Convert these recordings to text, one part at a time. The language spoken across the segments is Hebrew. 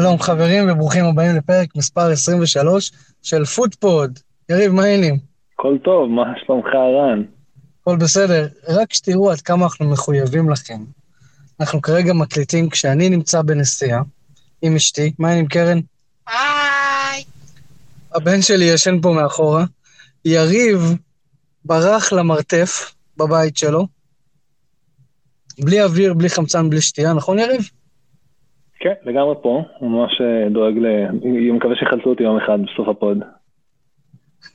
שלום חברים וברוכים הבאים לפרק מספר 23 של פוטפוד. יריב, מה העניינים? הכל טוב, מה שלומך רן? הכל בסדר. רק שתראו עד כמה אנחנו מחויבים לכם. אנחנו כרגע מקליטים כשאני נמצא בנסיעה עם אשתי. מה העניינים, קרן? היי. הבן שלי ישן פה מאחורה. יריב ברח למרתף בבית שלו. בלי אוויר, בלי חמצן, בלי שתייה, נכון יריב? כן, לגמרי פה, הוא ממש אה, דואג ל... אני מקווה שיחלצו אותי יום אחד בסוף ה pod.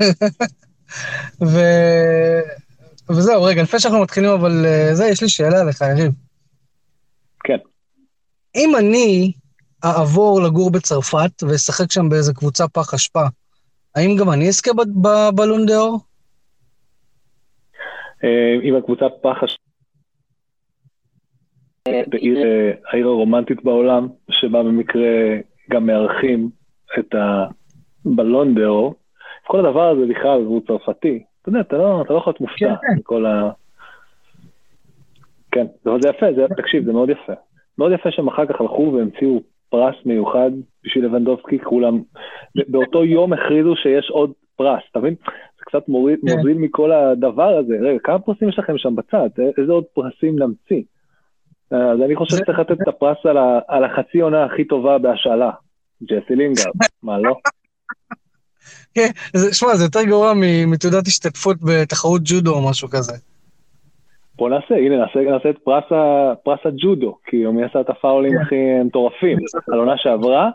ו... וזהו, רגע, לפני שאנחנו מתחילים, אבל אה, זה, יש לי שאלה אליך, יריב. כן. אם אני אעבור לגור בצרפת ואשחק שם באיזה קבוצה פח אשפה, האם גם אני אזכה בבלון דה אור? אה, עם הקבוצה פח הש... בעיר, אה, העיר הרומנטית בעולם, שבה במקרה גם מארחים את הבלון דה אור. כל הדבר הזה בכלל הוא צרפתי. אתה יודע, אתה לא, אתה לא יכול להיות מופתע כן, כן. מכל ה... כן, אבל זה יפה, זה, תקשיב, זה מאוד יפה. מאוד יפה שהם אחר כך הלכו והמציאו פרס מיוחד בשביל לבנדובסקי, כולם, באותו יום הכריזו שיש עוד פרס, אתה מבין? זה קצת מוריד, כן. מוזיל מכל הדבר הזה. רגע, כמה פרסים יש לכם שם בצד? איזה עוד פרסים נמציא? אז אני חושב שצריך לתת את הפרס על, החצי עונה הכי טובה בהשאלה. ג'סי לינגארד, מה לא? כן, שמע, זה יותר גרוע מתעודת השתתפות בתחרות ג'ודו או משהו כזה. בוא נעשה, הנה נעשה, נעשה את פרס, ה, פרס הג'ודו, כי מי עשה את הפאולים כן. הכי מטורפים. על עונה שעברה,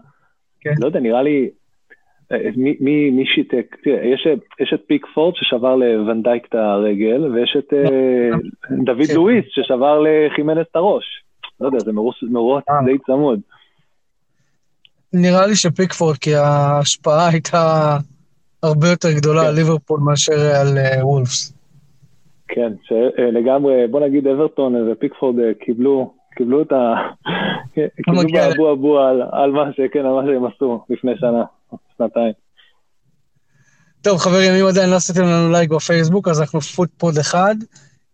כן. לא יודע, נראה לי, מי, מי, מי שיתק, תראה, יש, יש את פיק פורד ששבר לוונדייק את הרגל, ויש את אה, דוד כן. לואיס ששבר לחימנס את הראש. לא יודע, זה מרוץ, אה. די צמוד. נראה לי שפיקפורד, כי ההשפעה הייתה הרבה יותר גדולה כן. על ליברפול מאשר על אה, וולפס. כן, שלגמרי, בוא נגיד אברטון ופיקפורד אה, קיבלו, קיבלו את ה... קיבלו. באבו אבו על, על מה שכן, על מה שהם עשו לפני שנה, שנתיים. טוב, חברים, אם עדיין לא עשיתם לנו לייק בפייסבוק, אז אנחנו פוטפוד אחד.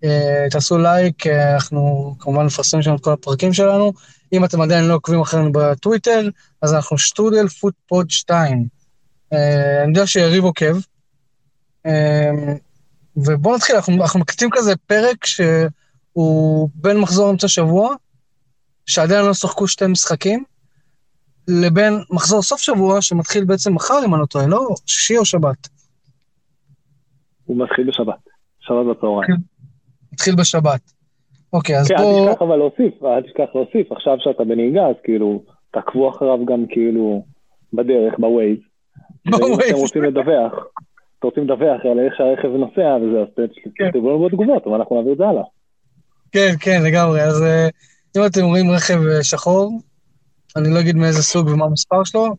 אה, תעשו לייק, אה, אנחנו כמובן נפרסם שם את כל הפרקים שלנו. אם אתם עדיין לא עוקבים אחרינו בטוויטר, אז אנחנו שטרודל פוטפוד 2. אה, אני יודע שיריב עוקב. ובואו נתחיל, אנחנו, אנחנו מקליטים כזה פרק שהוא בין מחזור אמצע שבוע, שעדיין לא שחקו שתי משחקים, לבין מחזור סוף שבוע, שמתחיל בעצם מחר, אם אני לא טועה, לא? שישי או שבת? הוא מתחיל בשבת, שבת בצהריים. מתחיל בשבת. אוקיי, אז כן, אל בואו... תשכח אבל להוסיף, אל תשכח להוסיף, עכשיו שאתה בנהיגה, אז כאילו, תעקבו אחריו גם כאילו בדרך, בווייז. בווייז. אתם רוצים לדווח, אתם רוצים לדווח על איך שהרכב נוסע וזה, אז כן. תכתבו לנו בתגובות, אבל אנחנו נעביר את זה הלאה. כן, כן, לגמרי. אז אה, אם אתם רואים רכב אה, שחור, אני לא אגיד מאיזה סוג ומה המספר שלו,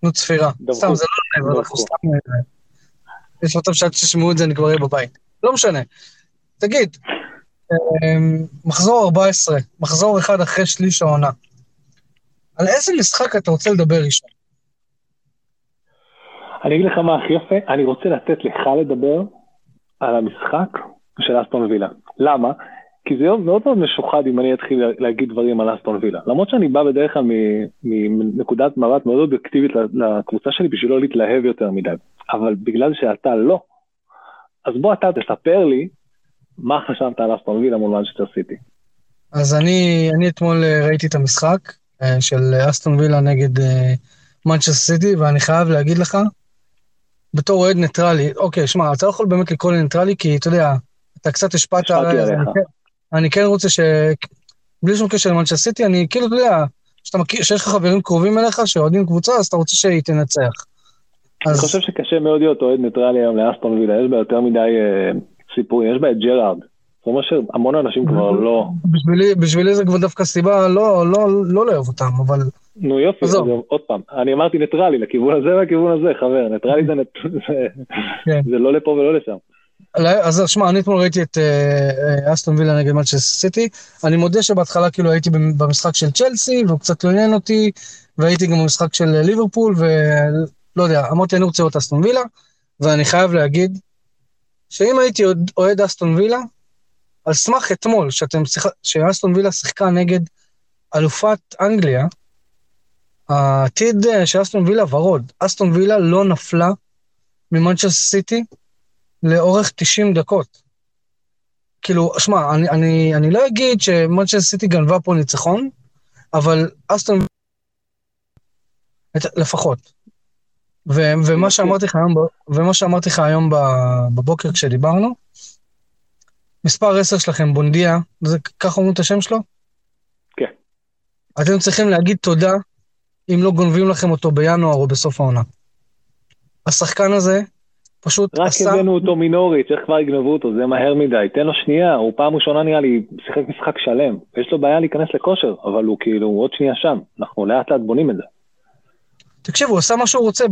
תנו צפירה. סתם, זה לא לב, אנחנו. סתם... אה, יש מצב שעד שתשמעו את זה אני כבר אהיה בבית. לא משנה. תגיד, אה, מחזור 14, מחזור אחד אחרי שליש העונה. על איזה משחק אתה רוצה לדבר ראשון? אני אגיד לך מה הכי יפה, אני רוצה לתת לך לדבר על המשחק של אסטון וילה. למה? כי זה יום מאוד מאוד משוחד אם אני אתחיל להגיד דברים על אסטון וילה. למרות שאני בא בדרך כלל מנקודת מבט מאוד אובייקטיבית לקבוצה שלי בשביל לא להתלהב יותר מדי. אבל בגלל שאתה לא, אז בוא אתה תספר לי מה חשבת על אסטון וילה מול מנצ'סטר סיטי. אז אני, אני אתמול אה, ראיתי את המשחק אה, של אסטון וילה נגד מנצ'סטר סיטי, ואני חייב להגיד לך, בתור אוהד ניטרלי, אוקיי, שמע, אתה לא יכול באמת לקרוא לי ניטרלי, כי אתה יודע, אתה קצת השפעת עליי, אז. אני אני כן רוצה ש... בלי שום קשר למנצ'סטר סיטי, אני כאילו, אתה יודע, שאתה מכיר, שיש לך חברים קרובים אליך שאוהדים קבוצה, אז אתה רוצה שהיא תנצח. אני אז חושב שקשה מאוד להיות אוהד ניטרלי היום לאסטון וילה, יש בה יותר מדי אה, סיפורים, יש בה את ג'רארד. זאת אומרת שהמון אנשים כבר לא... בשבילי, בשבילי זה כבר דווקא סיבה לא, לא, לא לאהוב אותם, אבל נו יופי, אז. עוד פעם, אני אמרתי ניטרלי, לכיוון הזה והכיוון הזה, חבר, ניטרלי זה, ניט- זה, כן. זה לא לפה ולא לשם. אז שמע, אני אתמול ראיתי את אה, אה, אסטון וילה נגד מנצ'סטר סיטי. אני מודה שבהתחלה כאילו הייתי במ- במשחק של צ'לסי, והוא קצת לא עניין אותי, והייתי גם במשחק של אה, ליברפול, ולא יודע, אמרתי אני רוצה לראות אסטון וילה, ואני חייב להגיד שאם הייתי אוהד אסטון וילה, על סמך אתמול, שאתם שיח... שאסטון וילה שיחקה נגד אלופת אנגליה, העתיד אה, של אסטון וילה ורוד. אסטון וילה לא נפלה ממנצ'סטר סיטי לאורך 90 דקות. כאילו, שמע, אני, אני, אני לא אגיד שמנצ'סטר סיטי גנבה פה ניצחון, אבל אסטון לפחות. ו, ומה שאמרתי לך היום, ומה שאמרתי לך היום בבוקר כשדיברנו, מספר 10 שלכם, בונדיה, זה ככה אומרים את השם שלו? כן. אתם צריכים להגיד תודה אם לא גונבים לכם אותו בינואר או בסוף העונה. השחקן הזה פשוט רק עשה... רק הבאנו אותו מינורית, איך כבר יגנבו אותו? זה מהר מדי. תן לו שנייה, הוא פעם ראשונה נראה לי שיחק משחק שלם. יש לו בעיה להיכנס לכושר, אבל הוא כאילו עוד שנייה שם. אנחנו לאט לאט בונים את זה. תקשיב, הוא עשה מה שהוא רוצה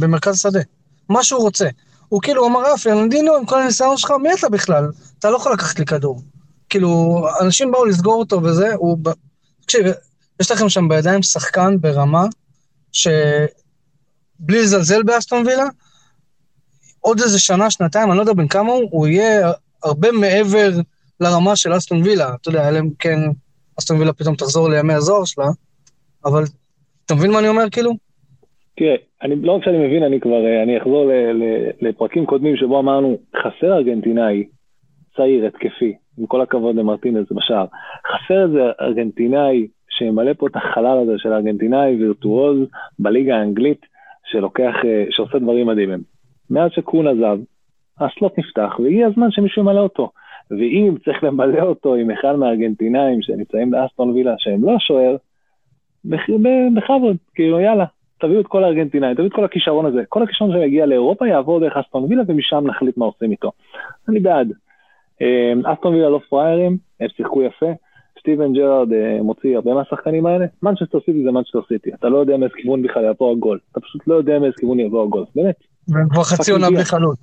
במרכז השדה. מה שהוא רוצה. הוא כאילו אמר, אף, ילנדינו, עם כל הניסיון שלך, מי אתה בכלל? אתה לא יכול לקחת לי כדור. כאילו, אנשים באו לסגור אותו וזה, הוא... תקשיב, יש לכם שם בידיים שחקן ברמה שבלי לזלזל באסטון וילה, עוד איזה שנה, שנתיים, אני לא יודע בין כמה הוא, הוא יהיה הרבה מעבר לרמה של אסטון וילה. אתה יודע, אלא אם כן אסטון וילה פתאום תחזור לימי הזוהר שלה, אבל אתה מבין מה אני אומר, כאילו? תראה, אני, לא רק שאני מבין, אני כבר, אה, אני אחזור ל, ל, לפרקים קודמים שבו אמרנו, חסר ארגנטינאי צעיר, התקפי, עם כל הכבוד למרטינז בשער, חסר איזה ארגנטינאי שימלא פה את החלל הזה של ארגנטינאי וירטואוז בליגה האנגלית, שלוקח, אה, שעושה דברים מדהימים. מאז שקרון עזב, הסלוט נפתח, והגיע הזמן שמישהו ימלא אותו. ואם צריך למלא אותו עם אחד מהארגנטינאים שנמצאים באסטון וילה שהם לא השוער, בכבוד, כאילו יאללה, תביאו את כל הארגנטינאים, תביאו את כל הכישרון הזה. כל הכישרון שיגיע לאירופה יעבור דרך אסטון וילה ומשם נחליט מה עושים איתו. אני בעד. אמ, אסטון וילה לא פראיירים, הם שיחקו יפה. סטיבן ג'רארד אה, מוציא הרבה מהשחקנים האלה. מנצ'סטר סיטי זה מנצ'סטר סיטי. אתה לא יודע מאיזה כיוון בכלל יבוא הגול. אתה פשוט לא יודע מאיזה כיוון יבוא הגול. באמת. והם כבר חצי עונה בלי חלוץ.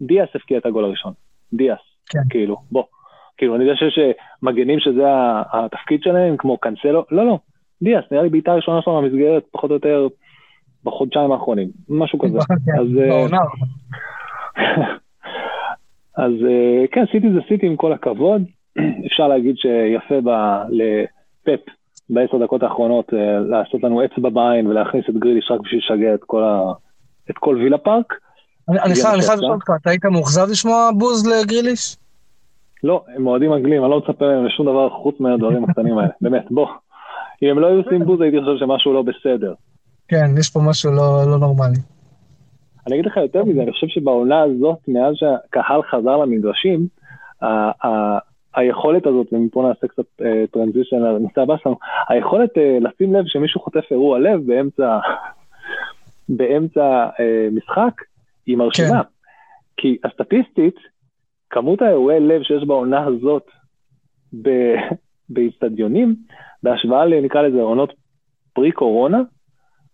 דיאס הפקיע את הגול הראשון. דיאס. כן. כאילו, בוא. כאילו, אני יודע שיש מגנים שזה התפקיד שלהם, כמו קאנסלו. לא, לא. דיאס, נראה לי בעיטה ראשונה שלו במסגרת, פחות או יותר, בחודשיים האחרונים, משהו כזה. כן, אז... אה, אז אה, כן, סיטי זה סיטי עם כל הכבוד. אפשר להגיד שיפה לפפ בעשר דקות האחרונות אה, לעשות לנו אצבע בעין ולהכניס את גריליש רק בשביל לשגע את כל, ה... את כל וילה פארק. אני חייב לשאול אותך, אתה היית מאוכזב לשמוע בוז לגריליש? לא, הם אוהדים אנגלים, אני לא מצפה מהם לשום דבר חוץ מהדברים הקטנים האלה, באמת, בוא. אם הם לא היו עושים בוז הייתי חושב שמשהו לא בסדר. כן, יש פה משהו לא, לא נורמלי. אני אגיד לך יותר מזה, אני חושב שבעונה הזאת, מאז שהקהל חזר למגרשים, היכולת הזאת, ומפה נעשה קצת טרנזישן לנושא הבא שלנו, היכולת uh, לשים לב שמישהו חוטף אירוע לב באמצע, באמצע uh, משחק, היא מרשימה. כן. כי הסטטיסטית, כמות האירועי לב שיש בעונה הזאת באיצטדיונים, בהשוואה לנקרא לזה עונות פרי קורונה,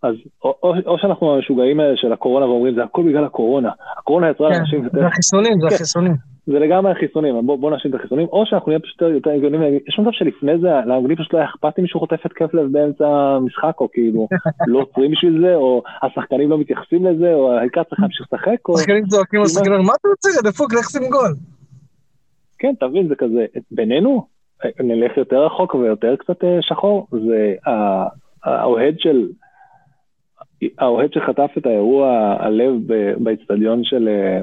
אז או, או, או שאנחנו המשוגעים האלה של הקורונה ואומרים זה הכל בגלל הקורונה, הקורונה יצרה כן, לאנשים. זה החיסונים, זה כן, החיסונים. זה לגמרי החיסונים, בוא, בוא נאשים את החיסונים, או שאנחנו נהיה פשוט יותר הגיונים, יש מצב שלפני זה לאנגלים פשוט לא היה אכפת אם מישהו חוטף התקף לב באמצע המשחק, או כאילו לא עוצרים בשביל זה, או השחקנים לא מתייחסים לזה, או העיקר צריך להמשיך לשחק, או... השחקנים צועקים לשחקנים, מה אתה רוצה, דפוק, לך שים גול. כן, תבין, זה כזה, בינינו, נלך יותר רחוק ויותר קצת אה, שחור, זה האוהד של, האוהד שחטף את האירוע הלב באצטדיון של אה,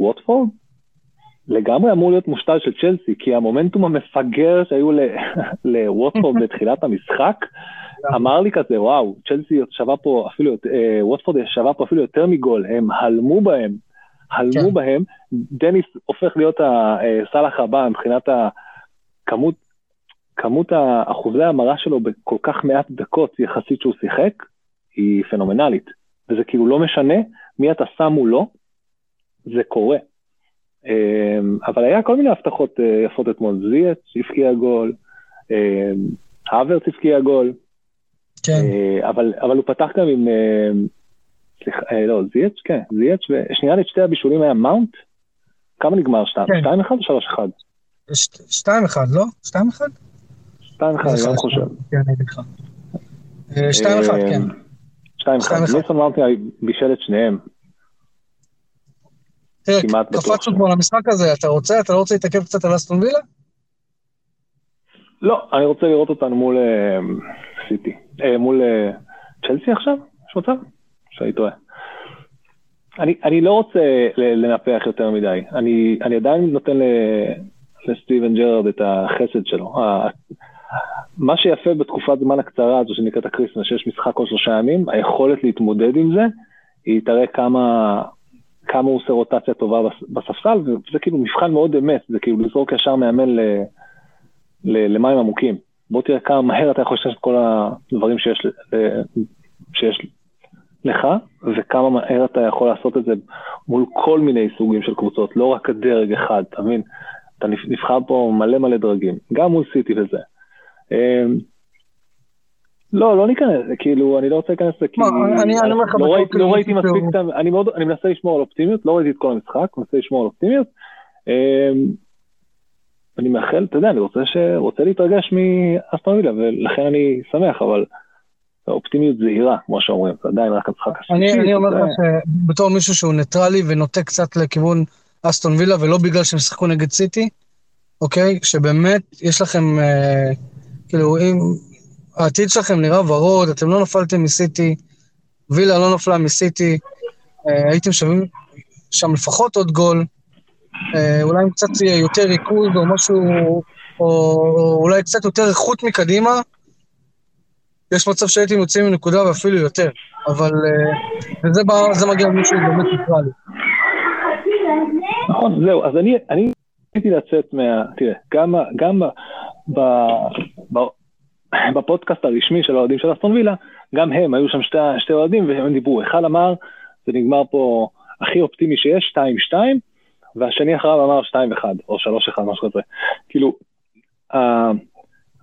ווטפורד, לגמרי אמור להיות מושתל של צ'לסי, כי המומנטום המפגר שהיו לווטפורד בתחילת המשחק, אמר לי כזה, וואו, צ'לסי שווה פה אפילו, אה, ווטפורד שווה פה אפילו יותר מגול, הם הלמו בהם, הלמו כן. בהם, דניס הופך להיות הסלאח הבא מבחינת הכמות, כמות אחוזי ההמרה שלו בכל כך מעט דקות יחסית שהוא שיחק, היא פנומנלית. וזה כאילו לא משנה מי אתה שם מולו, זה קורה. אמ, אבל היה כל מיני הבטחות אה, יפות אתמול, זיאץ הבקיע גול, האוורץ אמ, הבקיע גול, כן. אה, אבל, אבל הוא פתח גם עם, אה, סליחה, לא, זיאץ, כן, זיאץ, ושנייה לי את שתי הבישולים היה מאונט, כמה נגמר? שתיים, כן. שתיים אחד או שלוש אחד? שתיים אחד, לא? שתיים אחד? שתיים אחד, אני לא חושב. כן, אני אגיד לך. שתיים אחד, כן. שתיים אחד, ניסון מאונט בישל את שניהם, תראה, קפצנו כבר למשחק הזה, אתה רוצה, אתה לא רוצה להתעכב קצת על אסטון וילה? לא, אני רוצה לראות אותנו מול סיטי. אה, מול אה, צ'לסי עכשיו? יש מצב? שאני טועה. אני, אני לא רוצה לנפח יותר מדי, אני, אני עדיין נותן לסטיבן ג'רארד את החסד שלו. מה שיפה בתקופת זמן הקצרה הזו שנקראת הקריסמס, שיש משחק כל שלושה ימים, היכולת להתמודד עם זה, היא תראה כמה, כמה הוא עושה רוטציה טובה בספסל, וזה כאילו מבחן מאוד אמת, זה כאילו לזרוק ישר מאמן ל, ל, למים עמוקים. בוא תראה כמה מהר אתה יכול לשנות את כל הדברים שיש, שיש לך, וכמה מהר אתה יכול לעשות את זה מול כל מיני סוגים של קבוצות, לא רק הדרג אחד, אתה מבין? אתה נבחר פה מלא מלא דרגים, גם מול סיטי וזה. לא, לא ניכנס, כאילו, אני לא רוצה להיכנס לזה, כי... אומר לך, לא, לא ראיתי מספיק, אני מנסה לשמור על אופטימיות, לא ראיתי את כל המשחק, מנסה לשמור על אופטימיות. אמ, אני מאחל, אתה יודע, אני רוצה להתרגש מאסטון וילה, ולכן אני שמח, אבל האופטימיות זהירה, כמו שאומרים, זה עדיין רק המשחק השלישי. אני אומר לך שבתור מישהו שהוא ניטרלי ונוטה קצת לכיוון אסטון וילה, ולא בגלל שהם שיחקו נגד סיטי, אוקיי? שבאמת יש לכם, אה, כאילו, אם העתיד שלכם נראה ורוד, אתם לא נפלתם מסיטי, וילה לא נפלה מסיטי, אה, הייתם שווים שם לפחות עוד גול, אה, אולי עם קצת יותר ריכוז או משהו, או, או אולי קצת יותר איכות מקדימה, יש מצב שהייתי מוציא מנקודה ואפילו יותר, אבל אה, זה מגיע למישהו באמת ניטרלי. נכון, זהו, אז אני, רציתי לצאת מה... תראה, גם, גם ב, ב, בפודקאסט הרשמי של האוהדים של אסטון וילה, גם הם, היו שם שתי, שתי אוהדים והם דיברו, אחד אמר, זה נגמר פה הכי אופטימי שיש, 2-2, והשני אחריו אמר 2-1, או 3-1, משהו כזה. כאילו,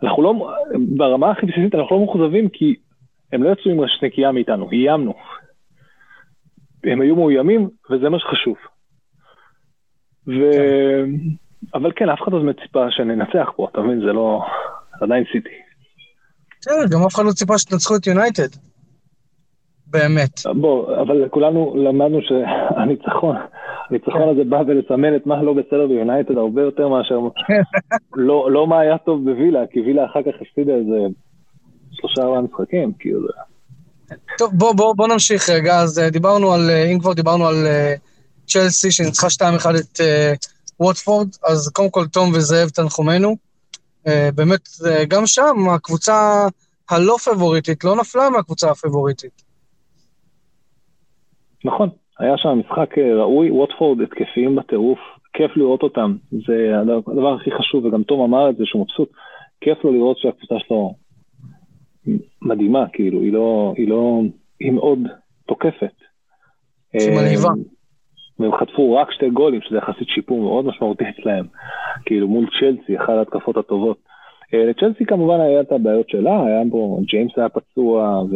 אנחנו לא, ברמה הכי בסיסית אנחנו לא מאוכזבים כי הם לא יצאו עם רשת נקייה מאיתנו, איימנו. הם היו מאוימים, וזה מה שחשוב. ו... כן. אבל כן, אף אחד לא באמת ציפה שננצח פה, אתה מבין? זה לא... עדיין סיטי. בסדר, גם אף אחד לא ציפה שתנצחו את יונייטד. באמת. בוא, אבל כולנו למדנו שהניצחון, הניצחון הזה בא ולסמן את מה לא בסדר ביונייטד הרבה יותר מאשר לא, לא מה היה טוב בווילה, כי וילה אחר כך הפסידה איזה שלושה ארבעה משחקים, כאילו זה... טוב, בוא, בוא, בוא נמשיך רגע, אז אה, דיברנו על, אה, אם כבר דיברנו על אה, צ'לסי שניצחה 2-1 את ווטפורד, אז קודם כל תום וזאב תנחומינו. באמת, גם שם הקבוצה הלא פבוריטית לא נפלה מהקבוצה הפבוריטית. נכון, היה שם משחק אה, ראוי, ווטפורד התקפיים בטירוף, כיף לראות אותם, זה הדבר הכי חשוב, וגם תום אמר את זה שהוא מבסוט, כיף לו לראות שהקבוצה שלו מדהימה, כאילו, היא לא, היא לא, היא מאוד תוקפת. היא מלהיבה. אה, והם חטפו רק שתי גולים, שזה יחסית שיפור מאוד משמעותי אצלהם, כאילו מול צ'לסי, אחת ההתקפות הטובות. אה, לצ'לסי כמובן היה את הבעיות שלה, היה פה, ג'יימס היה פצוע, ו...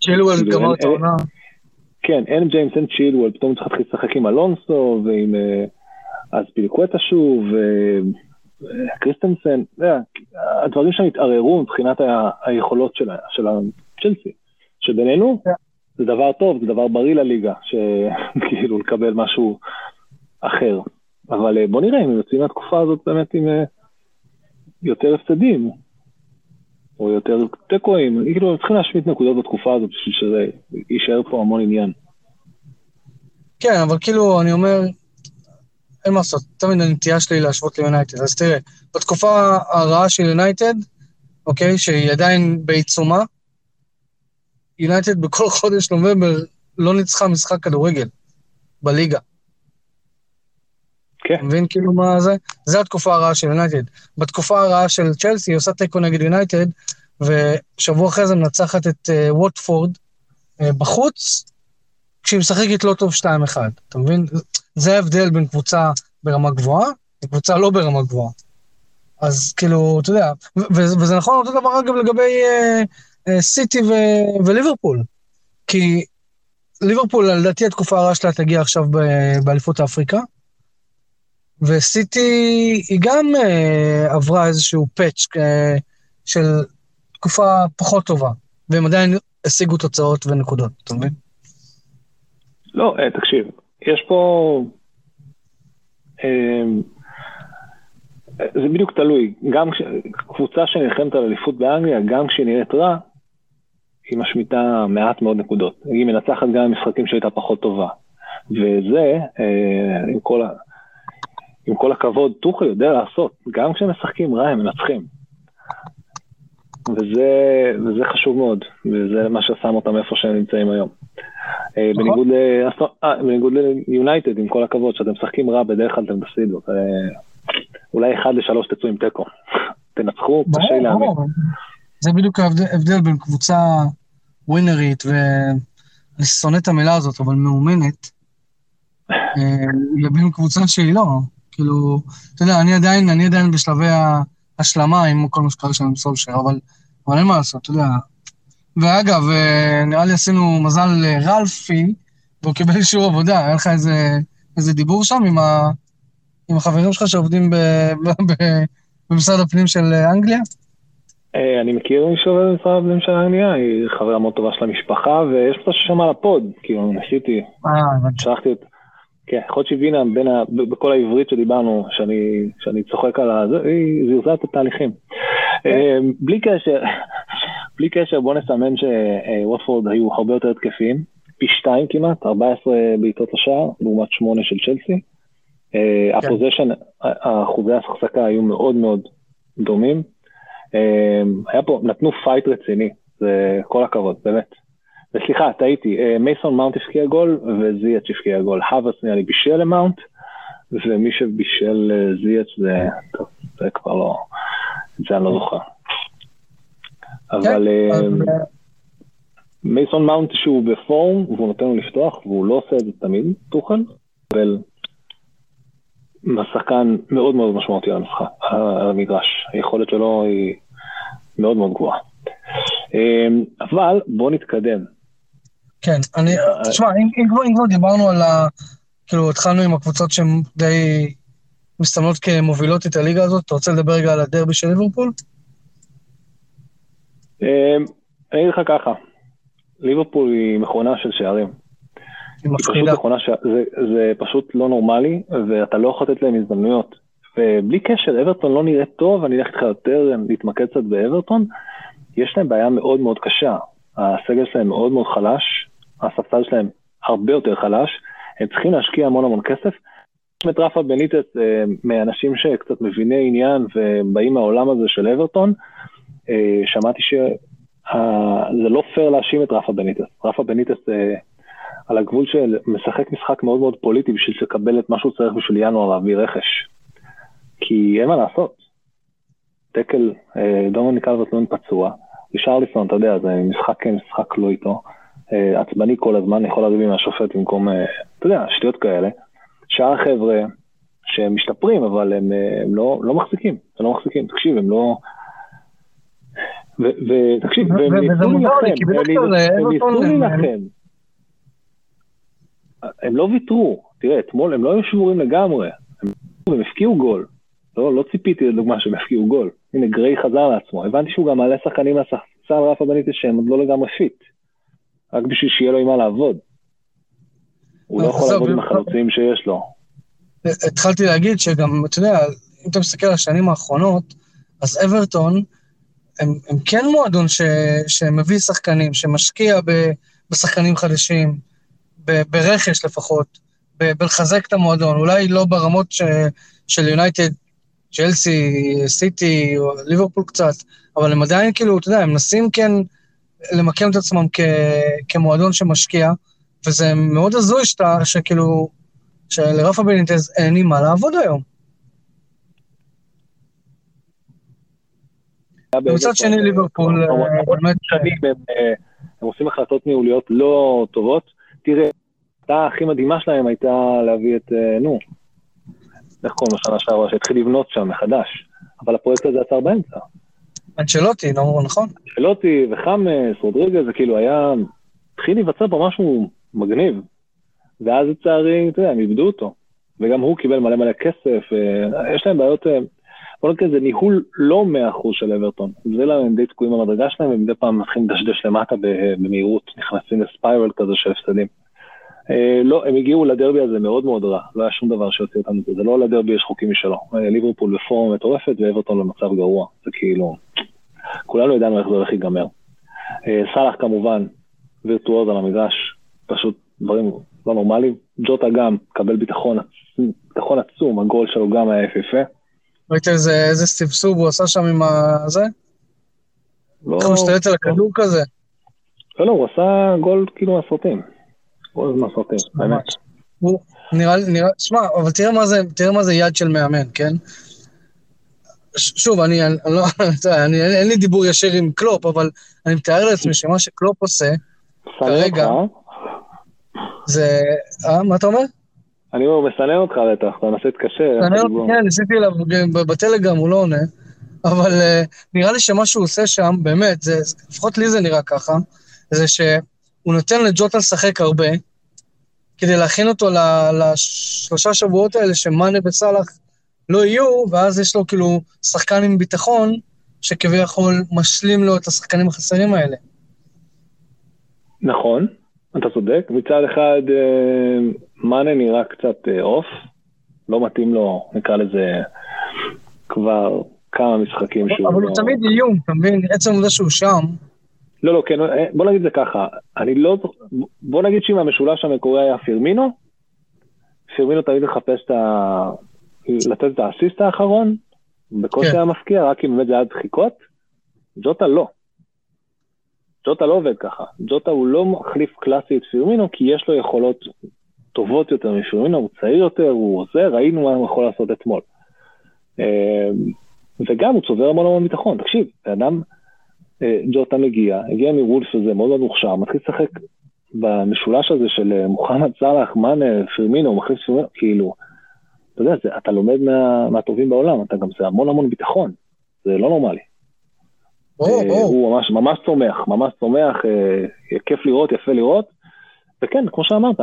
צ'ילואל כאילו, גמר את העונה. כן, אין ג'יימס, אין צ'ילואל, פתאום צריך להתחיל לשחק עם אלונסו ועם אה, אספיליקווטה שוב, כריסטנסן, הדברים שם התערערו מבחינת היכולות של הצ'לסי, שבינינו כן. זה דבר טוב, זה דבר בריא לליגה, שכאילו לקבל משהו אחר. אבל אה, בוא נראה אם הם יוצאים מהתקופה הזאת באמת עם אה, יותר הפסדים, או יותר תיקואים, כאילו הם צריכים להשמיט נקודות בתקופה הזאת בשביל שזה יישאר פה המון עניין. כן, אבל כאילו, אני אומר, אין מה לעשות, תמיד הנטייה שלי להשוות ליונייטד. אז תראה, בתקופה הרעה של יונייטד, אוקיי, שהיא עדיין בעיצומה, יונייטד בכל חודש נובמבר לא ניצחה משחק כדורגל בליגה. כן. אתה מבין כאילו מה זה? זה התקופה הרעה של יונייטד. בתקופה הרעה של צ'לסי היא עושה תיקו נגד יונייטד, ושבוע אחרי זה מנצחת את uh, ווטפורד uh, בחוץ, כשהיא משחקת לא טוב 2-1. אתה מבין? זה ההבדל בין קבוצה ברמה גבוהה לקבוצה לא ברמה גבוהה. אז כאילו, אתה יודע, וזה נכון אותו דבר אגב לגבי uh, uh, סיטי ו- וליברפול. כי ליברפול, לדעתי התקופה הרעה שלה תגיע עכשיו באליפות אפריקה, וסיטי היא גם uh, עברה איזשהו פאץ' uh, של תקופה פחות טובה, והם עדיין השיגו תוצאות ונקודות, אתה מבין? לא, uh, תקשיב, יש פה... Uh, זה בדיוק תלוי. גם כש... קבוצה שנלחמת על אליפות באנגליה, גם כשהיא נראית רע, היא משמיטה מעט מאוד נקודות. היא מנצחת גם במשחקים שהייתה פחות טובה. וזה, אה, עם כל, ה... עם כל הכבוד, טוחל יודע לעשות. גם כשהם משחקים רע, הם מנצחים. וזה, וזה חשוב מאוד, וזה מה ששם אותם איפה שהם נמצאים היום. אה, נכון. בניגוד, אה, בניגוד ליונייטד, עם כל הכבוד, שאתם משחקים רע, בדרך כלל אתם תפסידו. אולי אחד לשלוש תצאו עם תיקו. תנצחו, קשה להאמין. זה בדיוק ההבדל בין קבוצה ווינרית, ואני שונא את המילה הזאת, אבל מאומנת, אה, לבין קבוצה שהיא לא. כאילו, אתה יודע, אני עדיין, אני עדיין בשלבי ההשלמה עם כל מה שקרה שם עם סולשר, אבל, אבל אין מה לעשות, אתה יודע. ואגב, אה, נראה לי עשינו מזל לרלפי, והוא קיבל אישור עבודה, היה לך איזה, איזה דיבור שם עם, ה, עם החברים שלך שעובדים ב, ב, ב, במשרד הפנים של אנגליה? אה, אני מכיר מי שעובד במשרד הפנים של אנגליה, היא חברה מאוד טובה של המשפחה, ויש אותה ששמע לפוד, כאילו, ניסיתי, שלחתי את... כן, יכול להיות שהבינה בין ה... בכל העברית שדיברנו, שאני, שאני צוחק על ה... היא זירזה את התהליכים. אה, בלי קשר, בלי קשר, בוא נסמן שווטפורד היו הרבה יותר התקפיים, פי שתיים כמעט, 14 בעיטות לשער, לעומת שמונה של צ'לסי. אה, כן. ה possession, אחוזי ההחזקה היו מאוד מאוד דומים. אה, היה פה, נתנו פייט רציני, זה כל הכבוד, באמת. וסליחה, טעיתי, אה, מייסון מאונט הפקיע גול וזיאץ' הפקיע גול. האברץ נראה לי בישל למאונט, ומי שבישל זיאץ' זה, טוב, זה כבר לא, זה אני לא זוכר. אבל מייסון מאונט שהוא בפורום, והוא נותן לו לפתוח, והוא לא עושה את זה תמיד, טוחל, אבל שחקן מאוד מאוד משמעותי על המשחק, על המגרש. היכולת שלו היא מאוד מאוד גבוהה. אמ, אבל בוא נתקדם. כן, אני, אה, תשמע, אם, אם, אם כבר דיברנו על ה... כאילו, התחלנו עם הקבוצות שהן די מסתמנות כמובילות את הליגה הזאת, אתה רוצה לדבר רגע על הדרבי של ליברפול? אמ, אני אגיד לך ככה, ליברפול היא מכונה של שערים. היא מפחידה. ש... זה, זה פשוט לא נורמלי, ואתה לא יכול לתת להם הזדמנויות. ובלי קשר, אברטון לא נראה טוב, אני אלך איתך יותר להתמקד קצת באברטון, יש להם בעיה מאוד מאוד קשה. הסגל שלהם מאוד מאוד חלש, הספסל שלהם הרבה יותר חלש, הם צריכים להשקיע המון המון כסף. יש את רפא בניטס אה, מאנשים שקצת מביני עניין ובאים מהעולם הזה של אברטון, אה, שמעתי שזה לא פייר להאשים את רפה בניטס. רפה בניטס אה, על הגבול של משחק משחק מאוד מאוד פוליטי בשביל לקבל את מה שהוא צריך בשביל ינואר להביא רכש. כי אין מה לעשות. דקל, אה, דומניק אלברטלון פצוע, רישרליסון, אתה יודע, זה משחק כן, משחק לא איתו. אה, עצבני כל הזמן, יכול להביא מהשופט במקום, אה, אתה יודע, שטויות כאלה. שאר החבר'ה שהם משתפרים, אבל הם, הם לא, לא מחזיקים, הם לא מחזיקים, תקשיב, הם לא... ותקשיב, והם ניסו להילחם, הם ניסו להילחם, הם לא ויתרו, תראה, אתמול הם לא היו שבורים לגמרי, הם, הם הבקיעו גול. לא, לא ציפיתי לדוגמה שהם הבקיעו גול. הנה, גריי חזר לעצמו. הבנתי שהוא גם מעלה שחקנים מהספסל רפה בניטז שהם עוד לא לגמרי fit. רק בשביל שיהיה לו עם מה לעבוד. הוא לא יכול לעבוד עם החלוצים שיש לו. התחלתי להגיד שגם, אתה יודע, אם אתה מסתכל על השנים האחרונות, אז אברטון, הם, הם כן מועדון ש, שמביא שחקנים, שמשקיע ב, בשחקנים חדשים, ברכש לפחות, בלחזק את המועדון, אולי לא ברמות ש, של יונייטד, צ'לסי, סיטי, או ליברפול קצת, אבל הם עדיין כאילו, אתה יודע, הם מנסים כן למקם את עצמם כ, כמועדון שמשקיע, וזה מאוד הזוי שאתה, שכאילו, שלרפה בניטז אין עם מה לעבוד היום. מצד שני ליברפול, אה, באמת... אה, הם עושים החלטות ניהוליות לא טובות. תראה, ההחלטה הכי מדהימה שלהם הייתה להביא את, אה, נו, איך קוראים לו שנה שעברה, שהתחיל לבנות שם מחדש, אבל הפרויקט הזה עצר באמצע. אנצ'לוטי, לא נכון? אנצ'לוטי וחמאס, רודריגה, זה כאילו היה, התחיל להיווצר פה משהו מגניב. ואז לצערי, אתה יודע, הם איבדו אותו. וגם הוא קיבל מלא מלא כסף, אה, יש להם בעיות, אה, בוא נגיד, זה ניהול לא מאה אחוז של אברטון. זה להם הם די תקועים במדרגה שלהם, ומדי פעם מתחילים לדשדש למטה במהירות, נכנסים לספיירל כזה של הפסדים. אה, לא, הם הגיעו לדרבי הזה מאוד מאוד רע, לא היה שום דבר שיוצא אותם מזה, זה לא לדרבי יש חוקים משלו. אה, ליברפול בפורום מטורפת ואברטון במצב גרוע, זה כאילו, כולנו ידענו איך זה הולך להיגמר. אה, סאלח כמובן, וירטואוז על המגרש, פשוט דברים לא נורמליים. ג'וטה גם, קבל ביטחון, ביטחון עצום, הגול שלו גם היה יפהפה. ראית איזה, איזה סבסוב הוא עשה שם עם הזה? לא... איך הוא משתלט על הכדור כזה? לא, לא, הוא עשה גול כאילו מהסרטים. גול מהסרטים, באמת. הוא נראה לי, נראה, שמע, אבל תראה מה זה, תראה מה זה יד של מאמן, כן? שוב, אני, אני לא, אני, אין לי דיבור ישיר עם קלופ, אבל אני מתאר לעצמי שמה שקלופ עושה, כרגע, זה... אה, מה אתה אומר? אני אומר, הוא מסנן אותך בטח, אתה מנסה להתקשר. מסנן אותי, כן, ניסיתי אליו בטלגרם, הוא לא עונה. אבל uh, נראה לי שמה שהוא עושה שם, באמת, זה, לפחות לי זה נראה ככה, זה שהוא נותן לג'וטה לשחק הרבה, כדי להכין אותו לשלושה שבועות האלה שמאנה וסאלח לא יהיו, ואז יש לו כאילו שחקן עם ביטחון, שכביכול משלים לו את השחקנים החסרים האלה. נכון, אתה צודק. מצד אחד, אה, מאנה נראה קצת אה, אוף, לא מתאים לו, נקרא לזה, כבר כמה משחקים שהוא... אבל הוא לא- תמיד איום, אתה מבין? עצם העובדה שהוא שם. לא, לא, כן, אה, בוא נגיד זה ככה, אני לא... בוא נגיד שאם המשולש המקורי היה פירמינו, פירמינו תמיד מחפש את ה... לתת את האסיסט האחרון, בקושי כן. היה מפקיע, רק אם באמת זה היה דחיקות. ג'וטה לא. ג'וטה לא עובד ככה. ג'וטה הוא לא מחליף קלאסי את פירמינו, כי יש לו יכולות טובות יותר מפירמינו, הוא צעיר יותר, הוא עוזר, ראינו מה הוא יכול לעשות אתמול. אה, וגם הוא צובר המון המון ביטחון. תקשיב, אדם, אה, ג'וטה מגיע, הגיע מוולף הזה, מאוד מאוד מוכשר, מתחיל לשחק במשולש הזה של אה, מוחמד סאלח, מאנה, פרמינו, מחליף פרמינו, כאילו, אתה יודע, זה, אתה לומד מה, מהטובים בעולם, אתה גם, זה המון המון ביטחון, זה לא נורמלי. ברור, ברור. הוא ממש, ממש צומח, ממש צומח, כיף לראות, יפה לראות, וכן, כמו שאמרת,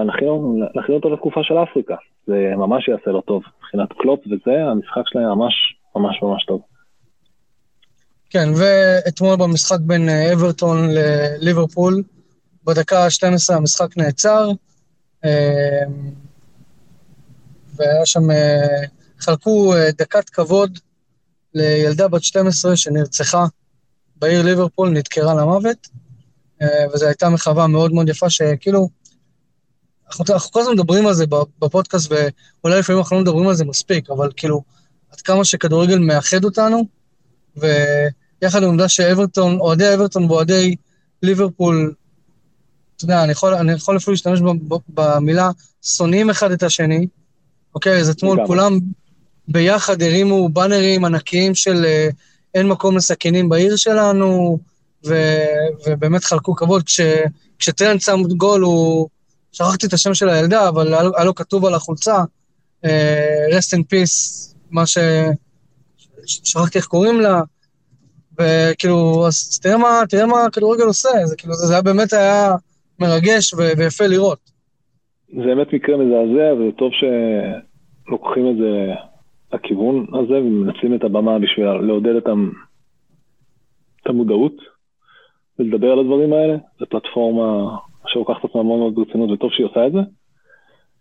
נכין אותו לתקופה של אפריקה, זה ממש יעשה לו טוב, מבחינת קלופ וזה, המשחק שלהם ממש ממש ממש טוב. כן, ואתמול במשחק בין אה, אברטון לליברפול, בדקה ה-12 המשחק נעצר, אה, והיה שם, אה, חלקו דקת כבוד לילדה בת 12 שנרצחה בעיר ליברפול, נדקרה למוות, וזו הייתה מחווה מאוד מאוד יפה, שכאילו, אנחנו, אנחנו כל הזמן מדברים על זה בפודקאסט, ואולי לפעמים אנחנו לא מדברים על זה מספיק, אבל כאילו, עד כמה שכדורגל מאחד אותנו, ויחד עם העובדה שאברטון, אוהדי אברטון ואוהדי ליברפול, אתה יודע, אני יכול, אני יכול אפילו להשתמש במילה שונאים אחד את השני, אוקיי? אז אתמול כולם ביחד הרימו באנרים ענקיים של אה, אין מקום לסכינים בעיר שלנו, ו, ובאמת חלקו כבוד. כש, כשטרנד שם גול, הוא... שכחתי את השם של הילדה, אבל היה לו כתוב על החולצה, uh, rest in peace, מה ש... שכחתי איך קוראים לה, וכאילו, אז תראה מה, תראה מה הכדורגל עושה, זה כאילו, זה, היה באמת היה מרגש ו- ויפה לראות. זה באמת מקרה מזעזע, וזה טוב שלוקחים את זה לכיוון הזה ומנצלים את הבמה בשביל לעודד את, את המודעות ולדבר על הדברים האלה. זו פלטפורמה שלוקחת את עצמה מאוד מאוד ברצינות, וטוב שהיא עושה את זה.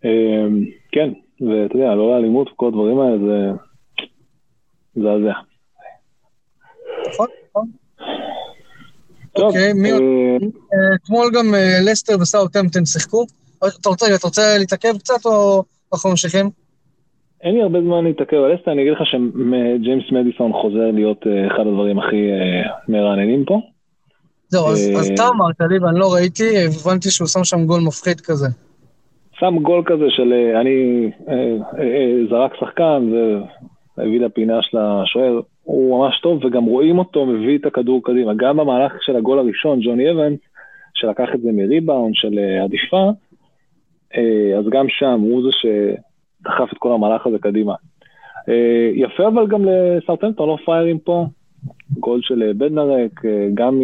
אמ, כן, ואתה יודע, לא לאלימות וכל הדברים האלה, זה מזעזע. נכון, נכון. אוקיי, מי עוד? אה, אה, אתמול גם אה, לסטר וסאוטהמפטון שיחקו. אתה רוצה, אתה רוצה להתעכב קצת או אנחנו ממשיכים? אין לי הרבה זמן להתעכב על לסטר, אני אגיד לך שג'יימס מדיסון חוזר להיות אחד הדברים הכי מרעננים פה. זהו, אז אתה אמרת לי ואני לא ראיתי, הבנתי שהוא שם שם גול מפחיד כזה. שם גול כזה של אה, אני אה, אה, זרק שחקן והביא לפינה של השוער, הוא ממש טוב וגם רואים אותו מביא את הכדור קדימה. גם במהלך של הגול הראשון, ג'וני אבנס, שלקח את זה מריבאונד של עדיפה, אז גם שם הוא זה שדחף את כל המהלך הזה קדימה. יפה אבל גם לסרטנטון, לא פריירים פה, גול של בדנרק, גם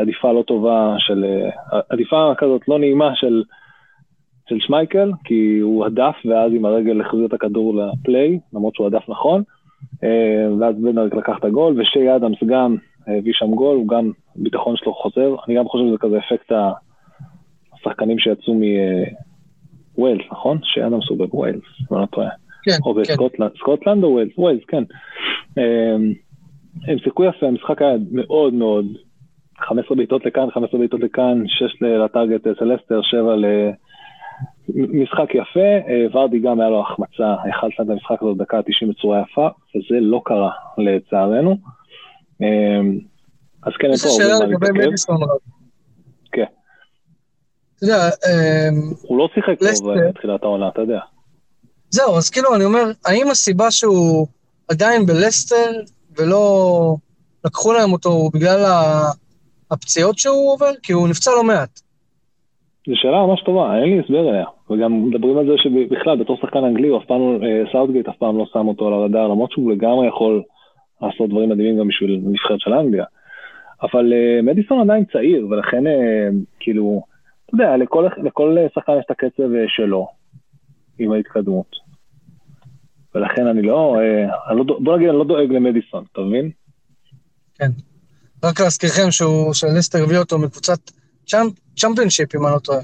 עדיפה לא טובה של, עדיפה כזאת לא נעימה של של שמייקל, כי הוא הדף, ואז עם הרגל החזיר את הכדור ל play, למרות שהוא הדף נכון, אה, ואז בדנרק לקח את הגול, וצ'ה אדמס גם הביא שם גול, הוא גם, ביטחון שלו חוזר, אני גם חושב שזה כזה אפקט השחקנים שיצאו מווילס, נכון? שאדם הוא בווילס, אם אני לא טועה. כן, או כן. בסקוטלנד, סקוטלנד או ווילס? ווילס, כן. הם שיחקו יפה, המשחק היה מאוד מאוד, 15 בעיטות לכאן, 15 בעיטות לכאן, 6 לטארגט סלסטר, 7 ל... משחק יפה, אה, ורדי גם היה לו החמצה, החלת את המשחק הזה בדקה ה-90 בצורה יפה, וזה לא קרה לצערנו. אמ, אז כן, יש שאלה הרבה מה להתעכב. כן, אתה יודע, הוא לא שיחק טוב. אה, בתחילת העונה, אתה יודע. זהו, אז כאילו, אני אומר, האם הסיבה שהוא עדיין בלסטר ולא לקחו להם אותו בגלל ה- הפציעות שהוא עובר? כי הוא נפצע לא מעט. זו שאלה ממש טובה, אין לי הסבר אליה. וגם מדברים על זה שבכלל, בתור שחקן אנגלי, הוא אף פעם, לא- אה, סאוטגייט אף פעם לא שם אותו על הרדאר, למרות שהוא לגמרי יכול לעשות דברים מדהימים גם בשביל נבחרת של אנגליה. אבל אה, מדיסון עדיין צעיר, ולכן אה, כאילו, אתה יודע, לכל, לכל שחקן יש את הקצב שלו, עם ההתקדמות. ולכן אני לא, אני לא, בוא נגיד, אני לא דואג למדיסון, אתה מבין? כן. רק להזכירכם שהוא, שלסטר הביא אותו מקבוצת צ'מפיונשיפ, אם אני לא טועה.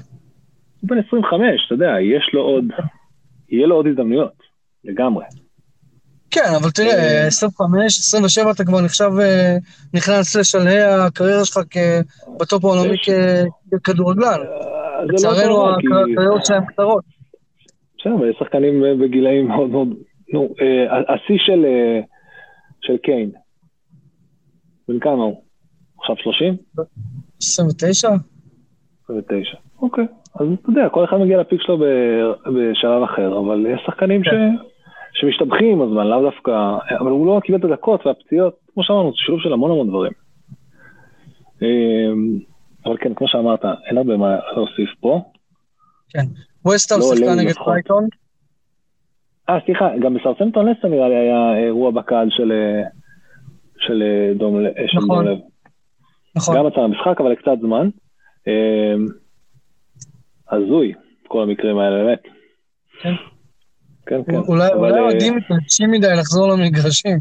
הוא בן 25, אתה יודע, יש לו עוד, יהיה לו עוד הזדמנויות, לגמרי. כן, אבל תראה, אה. 25, 27 אתה כבר נחשב, אה, נכנס לשלהי הקריירה שלך בטופ העולמי ככדורגלן. אה, זה לא לצערנו הקריירות שלהם קצרות. בסדר, אבל יש שחקנים אה, בגילאים מאוד מאוד... נו, אה, השיא של, אה, של קיין. בן כמה הוא? עכשיו 30? 29? 29. אוקיי. אז אתה יודע, כל אחד מגיע לפיק שלו בשלב אחר, אבל יש שחקנים ש... כן. שמשתבחים עם הזמן, לאו דווקא... אבל הוא לא קיבל את הדקות והפציעות, כמו שאמרנו, זה שילוב של המון המון דברים. אה, אבל כן, כמו שאמרת, אין הרבה מה להוסיף פה. כן. ווסטהאם לא שיחקה נגד לפחות. ברייטון. אה, סליחה, גם בסרסמפטון לסטר נראה לי היה אירוע בקהל של, של, דום, נכון. דום לב. נכון. גם עצר המשחק, אבל לקצת זמן. אה, הזוי, כל המקרים האלה, באמת. כן. כן, כן. אולי אבל, אולי אה, אוהדים מתרגשים מדי לחזור למגרשים.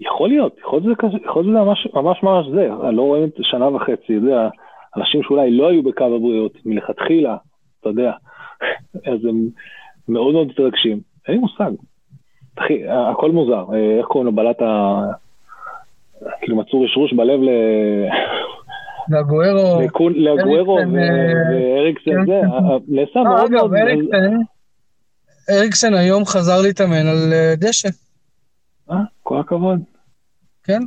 יכול להיות, יכול להיות שזה כזה- יכול להיות שזה ממש ממש ממש זה. לא רואים את שנה וחצי, יודע, אנשים שאולי לא היו בקו הבריאות מלכתחילה, אתה יודע, אז הם מאוד מאוד מתרגשים. אין לי מושג. אחי, הכל מוזר. אה, איך קוראים לו? בלט ה... כאילו מצאו רשרוש בלב ל... והגוארו... לקון- לאגוארו אריקסן, ו- אה, ואריקסן זה, כן. ה- ה- נעשה אה, מאוד. אגב, אריקסן, היום חזר להתאמן על אה, דשא, אה, כל הכבוד, כן?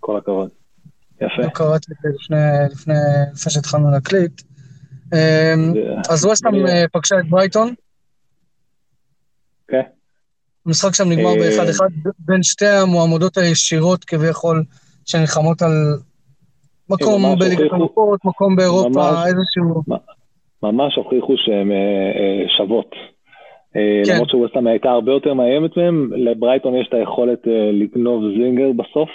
כל הכבוד. יפה. לא קראתי את זה לפני- שהתחלנו להקליט. אה, אז ווסטהאם אה, פגשה את ברייטון, כן. המשחק שם נגמר אה, באחד אחד בין שתי המועמדות הישירות כביכול שנלחמות על מקום בליגת מקום באירופה. איזשהו... ממש הוכיחו שהן אה, אה, שוות. כן. למרות שווסטהאם הייתה הרבה יותר מאיימת מהם, לברייטון יש את היכולת לגנוב זינגר בסוף.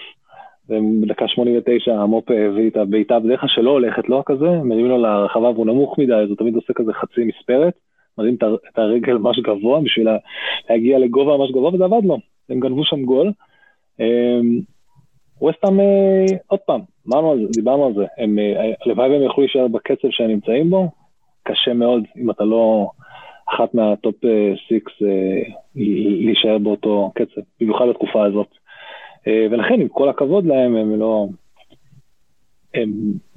ובדקה 89 המופ הביא את הבעיטה בדרך כלל שלא הולכת לו כזה, מרים לו לרחבה והוא נמוך מדי, אז הוא תמיד עושה כזה חצי מספרת, מרים את הרגל ממש גבוה בשביל לה- להגיע לגובה ממש גבוה, וזה עבד לו. הם גנבו שם גול. ווסטהאם, אה, עוד פעם, אמרנו על זה, דיברנו על זה, הם, אה, הלוואי והם יוכלו להישאר בקצב שהם נמצאים בו, קשה מאוד אם אתה לא אחת מה top אה, six אה, ל- להישאר באותו קצב, במיוחד בתקופה הזאת. ולכן, עם כל הכבוד להם, הם לא... הם,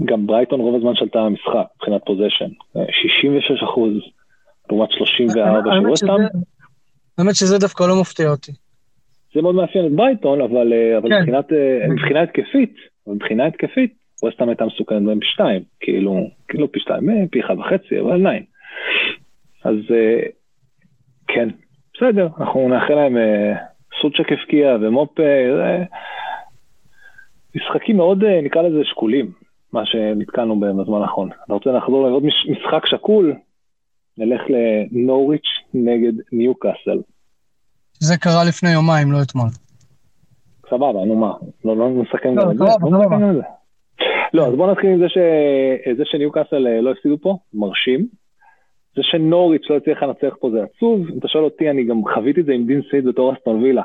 גם ברייטון רוב הזמן שלטה במשחק, מבחינת possession. 66 אחוז, לעומת 34 של ווסטהאם. האמת שזה דווקא לא מפתיע אותי. זה מאוד מאפיין את ברייטון, אבל, אה, אבל כן. מבחינת, אה, מבחינה התקפית, מבחינה התקפית, ווסטהאם הייתה מסוכנת בהם פי שתיים, כאילו, כאילו פי שתיים, אה, פי אחד וחצי, אבל ניין. אז כן, בסדר, אנחנו נאחל להם סוצ'ק הבקיע ומופ, זה משחקים מאוד, נקרא לזה שקולים, מה שנתקלנו בהם בזמן האחרון. אתה רוצה לחזור לעוד מש- משחק שקול? נלך לנוריץ' נגד ניוקאסל. זה קרה לפני יומיים, לא אתמול. סבבה, נו מה, לא, לא נסכם לא, גם את זה. סבבה, לא גם את זה. לא, אז בוא נתחיל עם זה, ש... זה שניוקאסל אה, לא הפסידו פה, מרשים. זה שנוריץ' לא הצליח לנצח פה זה עצוב. אם אתה שואל אותי, אני גם חוויתי את זה עם דין סייד בתור אסטון וילה.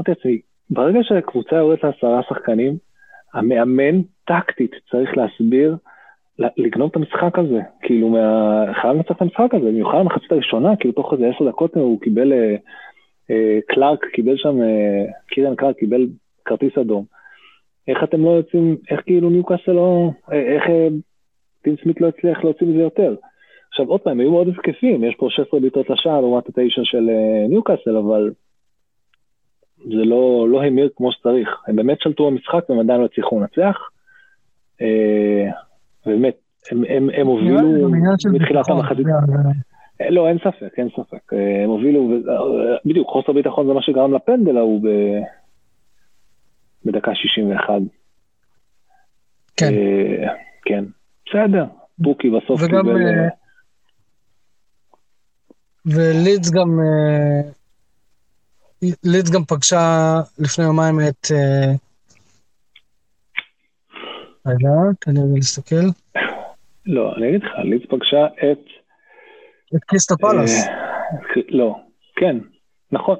אמרתי לעצמי, ברגע שהקבוצה יורדת לעשרה שחקנים, המאמן טקטית צריך להסביר לגנוב את המשחק הזה, כאילו, מה... חייב לנצח את המשחק הזה, במיוחד במחצית הראשונה, כאילו תוך איזה עשר דקות הוא קיבל, אה, אה, קלארק קיבל שם, אה, קירן קלארק קיבל כרטיס אדום. איך אתם לא יוצאים, איך כאילו ניוקאסל לא, אה, איך אה, טים סמית לא הצליח להוציא מזה יותר. עכשיו עוד פעם, היו מאוד התקפים, יש פה 16 בעיטות לשער לעומת התשע של אה, ניוקאסל, אבל זה לא, לא המיר כמו שצריך. הם באמת שלטו במשחק והם עדיין לא הצליחו לנצח. אה, באמת, הם, הם, הם הובילו מתחילת המחצית. אה, לא, אין ספק, אין ספק. אה, הם הובילו, בדיוק, חוסר ביטחון זה מה שגרם לפנדל ההוא ב... בדקה 61. כן. כן, בסדר. בוקי בסוף קיבל... ולידס גם... לידס גם פגשה לפני יומיים את... רגע, תן לי להסתכל. לא, אני אגיד לך, לידס פגשה את... את קריסטה פלאס. לא, כן, נכון.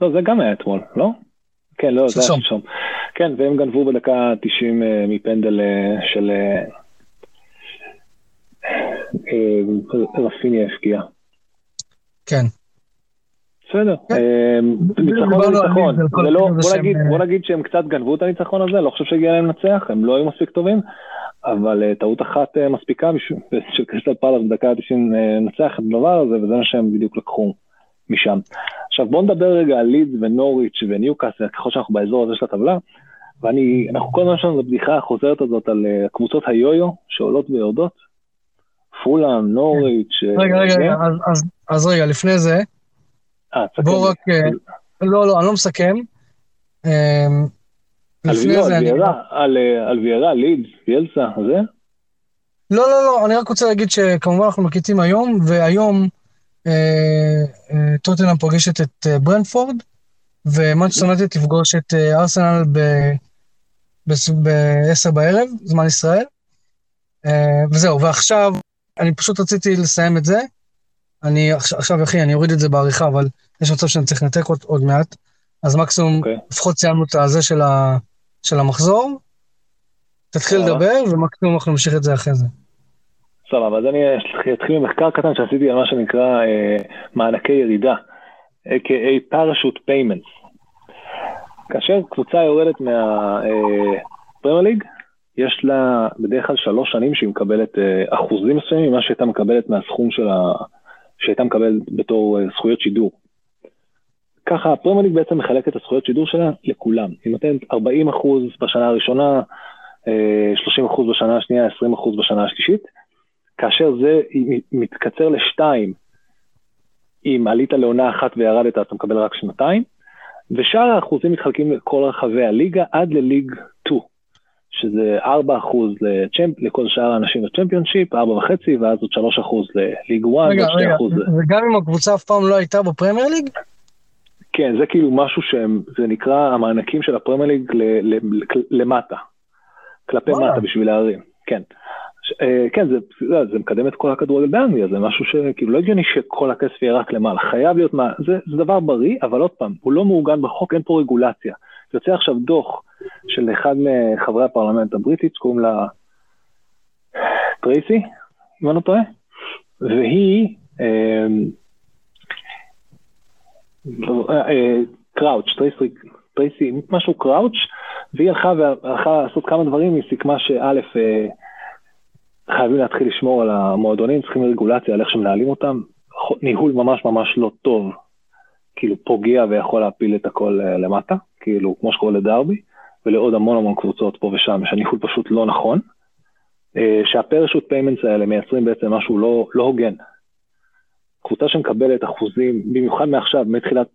לא, זה גם היה אתמול, לא? כן, לא, זה היה שלשום. כן, והם גנבו בדקה 90 מפנדל של... רפיני הפקיע. כן. בסדר, ניצחון זה ניצחון. בוא נגיד שהם קצת גנבו את הניצחון הזה, לא חושב שהגיע להם לנצח, הם לא היו מספיק טובים, אבל טעות אחת מספיקה של קריסטל פאלאס בדקה ה-90 לנצח את הדבר הזה, וזה מה שהם בדיוק לקחו משם. עכשיו בואו נדבר רגע על לידס ונוריץ' וניוקאסל, ככל שאנחנו באזור הזה של הטבלה, ואנחנו כל הזמן יש לנו את הבדיחה החוזרת הזאת על קבוצות היו-יו שעולות ויורדות. פולאם, נוריץ'. רגע, רגע, אז רגע, לפני זה, אה, בוא רק... אה, לא, לא, אני לא מסכם. אה, על ויירה, לידס, ביאלסה, זה? לא, לא, לא, אני רק רוצה להגיד שכמובן אנחנו מקליטים היום, והיום טוטנאם פוגשת את ברנטפורד, ומנצ'סטר יונייטד תפגוש את ארסנל ב-10 בערב, זמן ישראל. וזהו, ועכשיו, אני פשוט רציתי לסיים את זה. אני עכשיו, אחי, אני אוריד את זה בעריכה, אבל יש מצב שאני צריך לנתק עוד, עוד מעט, אז מקסימום, okay. אוקיי. לפחות סיימנו את הזה של, ה, של המחזור, תתחיל לדבר, ומקסימום אנחנו נמשיך את זה אחרי זה. סבבה, אז אני אתחיל ממחקר קטן שעשיתי על מה שנקרא אה, מענקי ירידה, a.k.a. parachute payments. כאשר קבוצה יורדת מהפרמייר ליג, אה, יש לה בדרך כלל שלוש שנים שהיא מקבלת אה, אחוזים מסוימים ממה שהייתה מקבלת מהסכום של ה... שהייתה מקבלת בתור אה, זכויות שידור. ככה הפרמייר בעצם מחלק את הזכויות שידור שלה לכולם. היא נותנת 40% בשנה הראשונה, 30% אה, בשנה השנייה, 20% בשנה השלישית, כאשר זה מתקצר לשתיים, אם עלית לעונה אחת וירדת אתה מקבל רק שנתיים, ושאר האחוזים מתחלקים לכל רחבי הליגה עד לליג 2. שזה 4% לצ'מפ, לכל שאר האנשים לצ'מפיונשיפ, 4.5 ואז עוד 3% לליג 1 רגע, רגע, וגם אם הקבוצה אף פעם לא הייתה בפרמייר ליג? כן, זה כאילו משהו שזה נקרא המענקים של הפרמייר ליג למטה, כלפי וואלה. מטה בשביל להרים, כן. אה, כן, זה, זה, זה מקדם את כל הכדורגל באנגליה, זה משהו שכאילו לא הגיוני שכל הכסף יהיה רק למעלה, חייב להיות, מה, זה, זה דבר בריא, אבל עוד פעם, הוא לא מעוגן בחוק, אין פה רגולציה. יוצא עכשיו דוח של אחד מחברי הפרלמנט הבריטית, שקוראים לה טרייסי, אם אני לא טועה, והיא אמ, אה, קראוץ', טרייסי, משהו קראוץ', והיא הלכה והלכה לעשות כמה דברים, היא סיכמה שא', אה, חייבים להתחיל לשמור על המועדונים, צריכים רגולציה על איך שמנהלים אותם, ניהול ממש ממש לא טוב, כאילו פוגע ויכול להפיל את הכל אה, למטה, כאילו כמו שקורה לדרבי. ולעוד המון המון קבוצות פה ושם, שהניהול פשוט לא נכון, אה, שה parachute payments האלה מייצרים בעצם משהו לא, לא הוגן. קבוצה שמקבלת אחוזים, במיוחד מעכשיו, מתחילת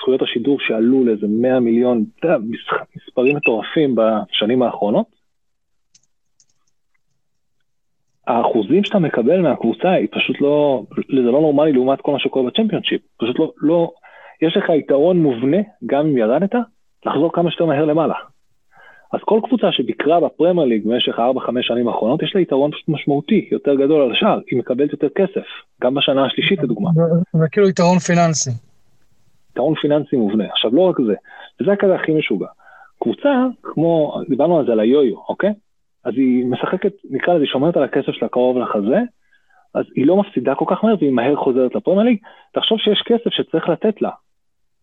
זכויות השידור שעלו לאיזה 100 מיליון, אתה יודע, מספרים מטורפים בשנים האחרונות, האחוזים שאתה מקבל מהקבוצה היא פשוט לא, זה לא נורמלי לעומת כל מה שקורה בצ'מפיונשיפ, פשוט לא, לא, יש לך יתרון מובנה, גם אם ירדת, לחזור כמה שיותר מהר למעלה. אז כל קבוצה שביקרה בפרמייר ליג במשך 4-5 שנים האחרונות, יש לה יתרון פשוט משמעותי, יותר גדול על השאר, היא מקבלת יותר כסף, גם בשנה השלישית לדוגמה. זה כאילו יתרון פיננסי. יתרון פיננסי מובנה. עכשיו לא רק זה, וזה הכזה הכי משוגע. קבוצה, כמו, דיברנו על זה על היו-יו, אוקיי? אז היא משחקת, נקרא לזה, היא שומרת על הכסף שלה קרוב לחזה, אז היא לא מפסידה כל כך מהר והיא מהר חוזרת לפרמייר ליג. תחשוב שיש כסף שצריך לתת לה,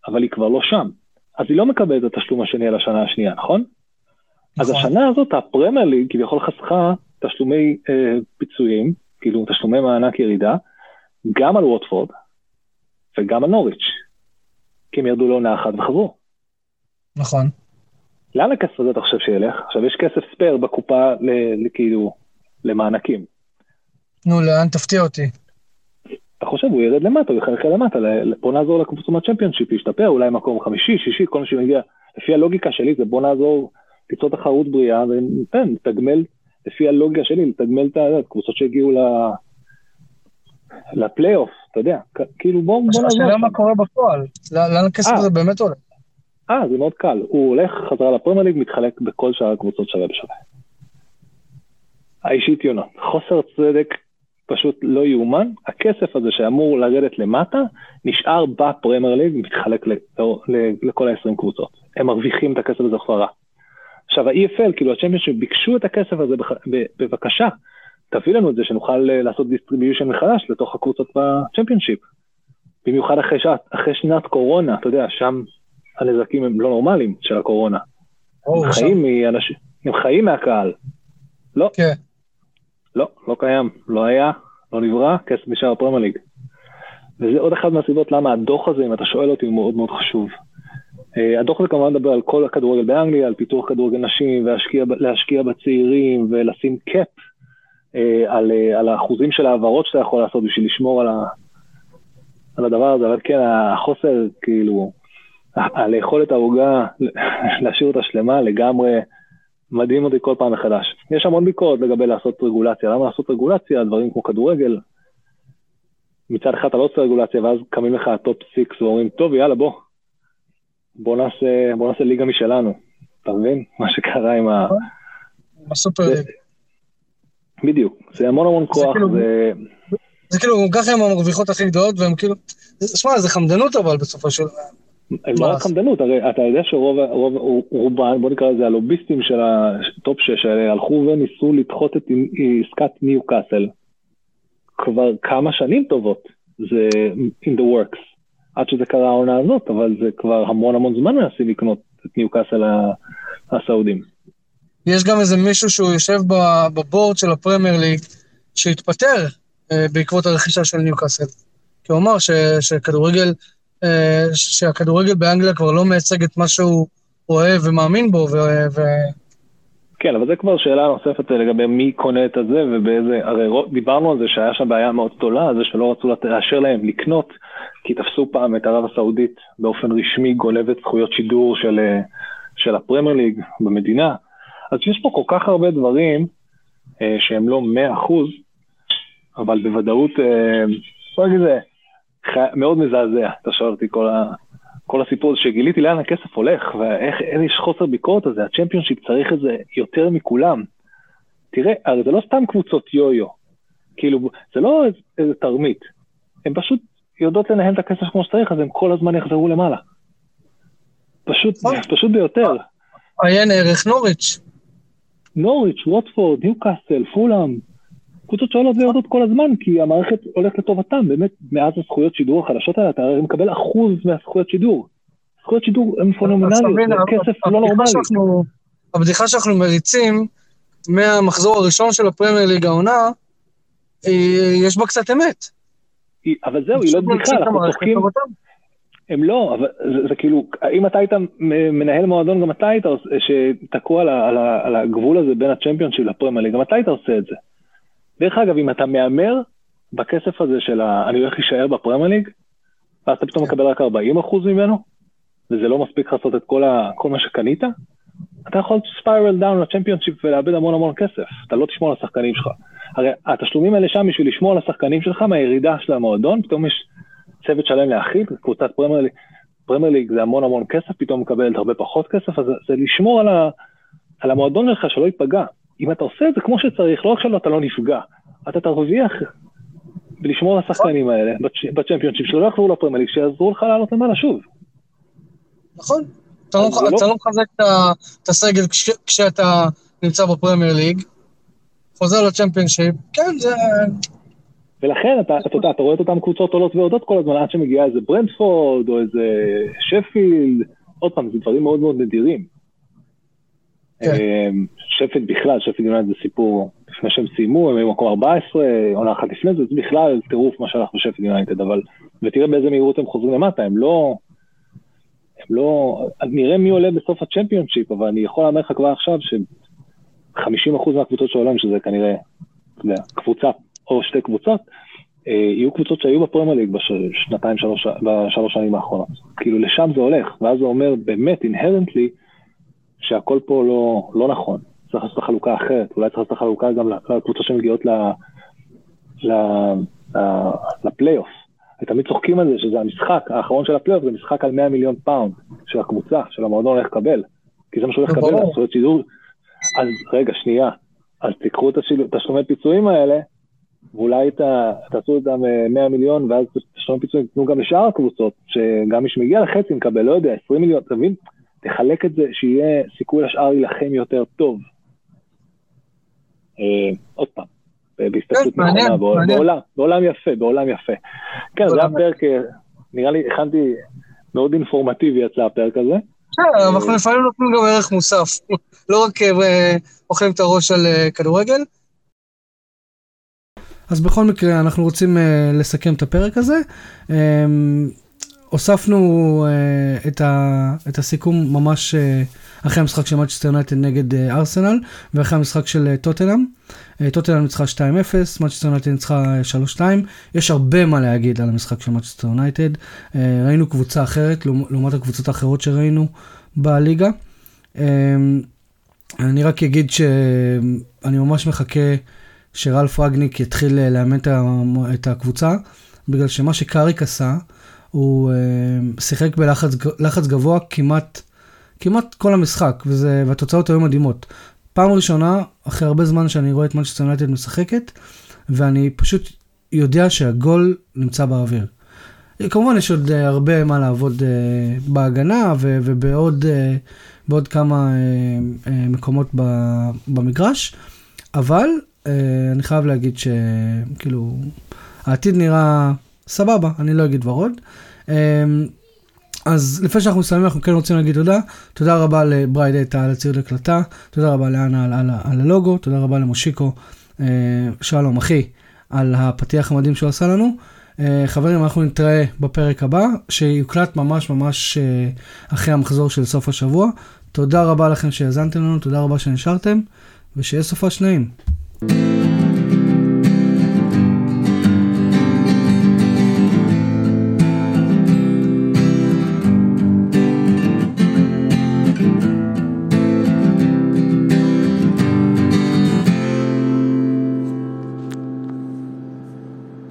אבל היא כבר לא שם. אז היא לא מקבלת את התשלום השני על השנה השנייה, נכון? נכון. אז השנה הזאת הפרמייר ליג כביכול חסכה תשלומי אה, פיצויים, כאילו תשלומי מענק ירידה, גם על ווטפורד וגם על נוריץ', כי הם ירדו לעונה אחת וחזרו. נכון. לאן הכסף הזה אתה חושב שילך? עכשיו יש כסף spare בקופה כאילו למענקים. נו, לאן תפתיע אותי? אתה חושב, הוא ירד למטה, הוא יחלק למטה, בוא נעזור לקבוצות מהצ'מפיונשיפ, ישתפר, אולי מקום חמישי, שישי, כל מה שמגיע. לפי הלוגיקה שלי זה בוא נעזור, ליצור תחרות בריאה, וניתן, נתגמל, לפי הלוגיקה שלי, לתגמל את הקבוצות שהגיעו ל... לפלייאוף, אתה יודע, כאילו בוא, בוא נעזור. השאלה מה קורה בפועל, לאן הכסף אה. הזה באמת עולה? אה, זה מאוד קל, הוא הולך חזרה לפרמייר ליג, מתחלק בכל שאר הקבוצות שווה בשווה. האישית יונה, חוסר צדק פשוט לא יאומן, הכסף הזה שאמור לרדת למטה, נשאר בפרמייר ליג, מתחלק לכל ה-20 קבוצות. הם מרוויחים את הכסף הזה חזרה. עכשיו ה-EFL, כאילו הצ'מפיונשיפ ביקשו את הכסף הזה, בבקשה, תביא לנו את זה שנוכל לעשות distribution מחדש לתוך הקבוצות בצ'מפיונשיפ. במיוחד אחרי, שעת, אחרי שנת קורונה, אתה יודע, שם הנזקים הם לא נורמליים של הקורונה. הם חיים, מאנשים, הם חיים מהקהל. לא. כן. לא, לא קיים, לא היה, לא נברא, כסף נשאר הפרמייר. וזה עוד אחת מהסיבות למה הדוח הזה, אם אתה שואל אותי, הוא מאוד מאוד חשוב. Uh, הדוח הזה כמובן מדבר על כל הכדורגל באנגליה, על פיתוח כדורגל נשים, ולהשקיע בצעירים, ולשים קאפ uh, על, uh, על האחוזים של העברות שאתה יכול לעשות בשביל לשמור על, ה, על הדבר הזה, אבל כן, החוסר, כאילו, לאכול את העוגה, להשאיר אותה שלמה לגמרי, מדהים אותי כל פעם מחדש. יש המון ביקורת לגבי לעשות רגולציה. למה לעשות רגולציה? דברים כמו כדורגל. מצד אחד אתה לא עושה רגולציה, ואז קמים לך ה top six ואומרים, טוב, יאללה, בוא. בוא נעשה, בוא נעשה ליגה משלנו. אתה מבין? מה שקרה עם ה... בסופר בדיוק. זה המון המון כוח. כאילו- זה... זה כאילו, ככה הם המרוויחות הכי גדולות, והם כאילו... שמע, זה חמדנות אבל בסופו של דבר. הם לא רק חמדנות, הרי אתה יודע שרוב, רוב, רובן, בוא נקרא לזה הלוביסטים של ה top 6 האלה, הלכו וניסו לדחות את עסקת ניו קאסל כבר כמה שנים טובות, זה in the works, עד שזה קרה העונה הזאת, אבל זה כבר המון המון זמן מנסים לקנות את ניו קאסל הסעודים. יש גם איזה מישהו שהוא יושב בבורד של הפרמייר ליג, שהתפטר אה, בעקבות הרכישה של ניו קאסל. כי הוא אמר שכדורגל אה, שהכדורגל באנגליה כבר לא מייצג את מה שהוא אוהב ומאמין בו, ו... ו... כן, אבל זה כבר שאלה נוספת לגבי מי קונה את הזה ובאיזה, הרי דיברנו על זה שהיה שם בעיה מאוד גדולה, זה שלא רצו לאשר להם לקנות, כי תפסו פעם את ערב הסעודית באופן רשמי גונבת זכויות שידור של, אה, של הפרמייר ליג במדינה. אז יש פה כל כך הרבה דברים אה, שהם לא 100 אבל בוודאות, אה, בוא נגיד זה, מאוד מזעזע, אתה שואל אותי כל, ה, כל הסיפור הזה שגיליתי לאן הכסף הולך, ואיך יש חוסר ביקורת הזה, הצ'מפיונשיפ צריך את זה יותר מכולם. תראה, הרי זה לא סתם קבוצות יו-יו, כאילו, זה לא איזה תרמית, הן פשוט יודעות לנהל את הכסף כמו שצריך, אז הם כל הזמן יחזרו למעלה. פשוט, נכון. פשוט ביותר. עיין ערך נוריץ'. נוריץ', ווטפורד, ניו קאסל, פולאם, קבוצות שעולות ויורדות כל הזמן, כי המערכת הולכת לטובתם, באמת, מאז הזכויות שידור החדשות האלה, אתה הרי מקבל אחוז מהזכויות שידור. זכויות שידור הן פונומנליות, זה כסף לא נורמלי. הבדיחה שאנחנו מריצים מהמחזור הראשון של הפרמייר ליג העונה, יש בה קצת אמת. אבל זהו, היא לא בדיחה, אנחנו צוחקים. הם לא, אבל זה, זה כאילו, אם אתה היית מנהל מועדון, גם אתה היית שתקוע על, על, על הגבול הזה בין הצ'מפיונשיפ לפרמייר ליג, גם אתה היית עושה את זה. דרך אגב, אם אתה מהמר בכסף הזה של ה... אני הולך להישאר בפרמייר ליג, ואז אתה פתאום כן. מקבל רק 40% ממנו, וזה לא מספיק לעשות את כל, ה... כל מה שקנית, אתה יכול spiral down לצ'מפיונשיפ ולאבד המון המון כסף, אתה לא תשמור על השחקנים שלך. הרי התשלומים האלה שם בשביל לשמור על השחקנים שלך מהירידה של המועדון, פתאום יש צוות שלם להכיל, קבוצת פרמייר ליג, פרמייר ליג זה המון המון כסף, פתאום מקבלת הרבה פחות כסף, אז זה לשמור על, ה... על המועדון שלך שלא ייפגע. אם אתה עושה את זה כמו שצריך, לא רק שלא אתה לא נפגע, אתה תרוויח ולשמור על השחקנים האלה בצ'מפיונשיפ שלא יחזרו לפרמייר שיעזרו לך לעלות למעלה שוב. נכון. אתה לא, לא מחזק את הסגל כשאתה נמצא בפרמייר ליג, חוזר לצ'מפיונשיפ, כן, זה... ולכן אתה, אתה יודע, אתה רואה את אותן קבוצות עולות ויורדות כל הזמן עד שמגיעה איזה ברנדפורד או איזה שפילד, עוד פעם, זה דברים מאוד מאוד נדירים. כן. אמ, שפילד בכלל, שפילד יונייטד זה סיפור, לפני שהם סיימו, הם היו מקום 14, עונה אחת לפני זה, זה בכלל טירוף מה שהלך בשפילד יונייטד, אבל, ותראה באיזה מהירות הם חוזרים למטה, הם לא, הם לא, נראה מי עולה בסוף הצ'מפיונשיפ, אבל אני יכול להאמר לך כבר עכשיו ש-50% מהקבוצות של העולם, שזה כנראה, אתה יודע, קבוצה או שתי קבוצות, אה, יהיו קבוצות שהיו בפרמייר ליג בשנתיים, שלוש, בשלוש שנים האחרונות. כאילו לשם זה הולך, ואז זה אומר באמת, אינהרנטלי, שהכל פה לא, לא נכון. צריך לעשות את החלוקה אחרת, אולי צריך לעשות את החלוקה גם לקבוצות שמגיעות לפלייאוף. ותמיד צוחקים על זה שזה המשחק האחרון של הפלייאוף, זה משחק על 100 מיליון פאונד של הקבוצה, של המועדון הולך לקבל. כי זה מה שהוא הולך לקבל, זכויות שידור. אז רגע, שנייה. אז תיקחו את התשלומי פיצויים האלה, ואולי תעשו אותם 100 אה, מיליון, ואז תשלומי פיצויים תנו גם לשאר הקבוצות, שגם מי שמגיע לחצי מקבל, לא יודע, 20 מיליון, אתה מבין? תחלק את זה, שיהיה סיכוי לשאר להילחם יותר טוב. אה, עוד פעם, בהסתכלות כן, נכונה, בעולם, בעולם יפה, בעולם יפה. כן, זה היה פרק, אה, נראה לי, הכנתי, מאוד אינפורמטיבי יצא הפרק הזה. כן, אנחנו לפעמים נותנים גם ערך מוסף, לא רק אוכלים את הראש על כדורגל. אז בכל מקרה, אנחנו רוצים לסכם את הפרק הזה. הוספנו uh, את, ה, את הסיכום ממש uh, אחרי המשחק של מצ'סטר יונייטד נגד uh, ארסנל ואחרי המשחק של טוטנאם. טוטנאם ניצחה 2-0, מצ'סטר יונייטד ניצחה 3-2. יש הרבה מה להגיד על המשחק של מצ'סטר יונייטד. ראינו קבוצה אחרת לעומת הקבוצות האחרות שראינו בליגה. אני רק אגיד שאני ממש מחכה שרלף רגניק יתחיל לאמן את הקבוצה, בגלל שמה שקאריק עשה, הוא uh, שיחק בלחץ גבוה כמעט, כמעט כל המשחק, וזה, והתוצאות היו מדהימות. פעם ראשונה, אחרי הרבה זמן שאני רואה את מנצ'סטר יונייטד משחקת, ואני פשוט יודע שהגול נמצא באוויר. כמובן יש עוד uh, הרבה מה לעבוד uh, בהגנה ו- ובעוד בעוד כמה מקומות במגרש, אבל אני חייב להגיד שכאילו העתיד נראה סבבה, אני לא אגיד ורוד. אמ, אז לפני שאנחנו מסיימים, אנחנו כן רוצים להגיד תודה. תודה רבה לבריידט על הציוד הקלטה, תודה רבה לאנה על, על, על הלוגו, תודה רבה למושיקו, אה, שלום אחי, על הפתיח המדהים שהוא עשה לנו. אה, חברים, אנחנו נתראה בפרק הבא, שיוקלט ממש ממש אה, אחרי המחזור של סוף השבוע. תודה רבה לכם שהאזנתם לנו, תודה רבה שנשארתם, ושיהיה סופה שניים. thank you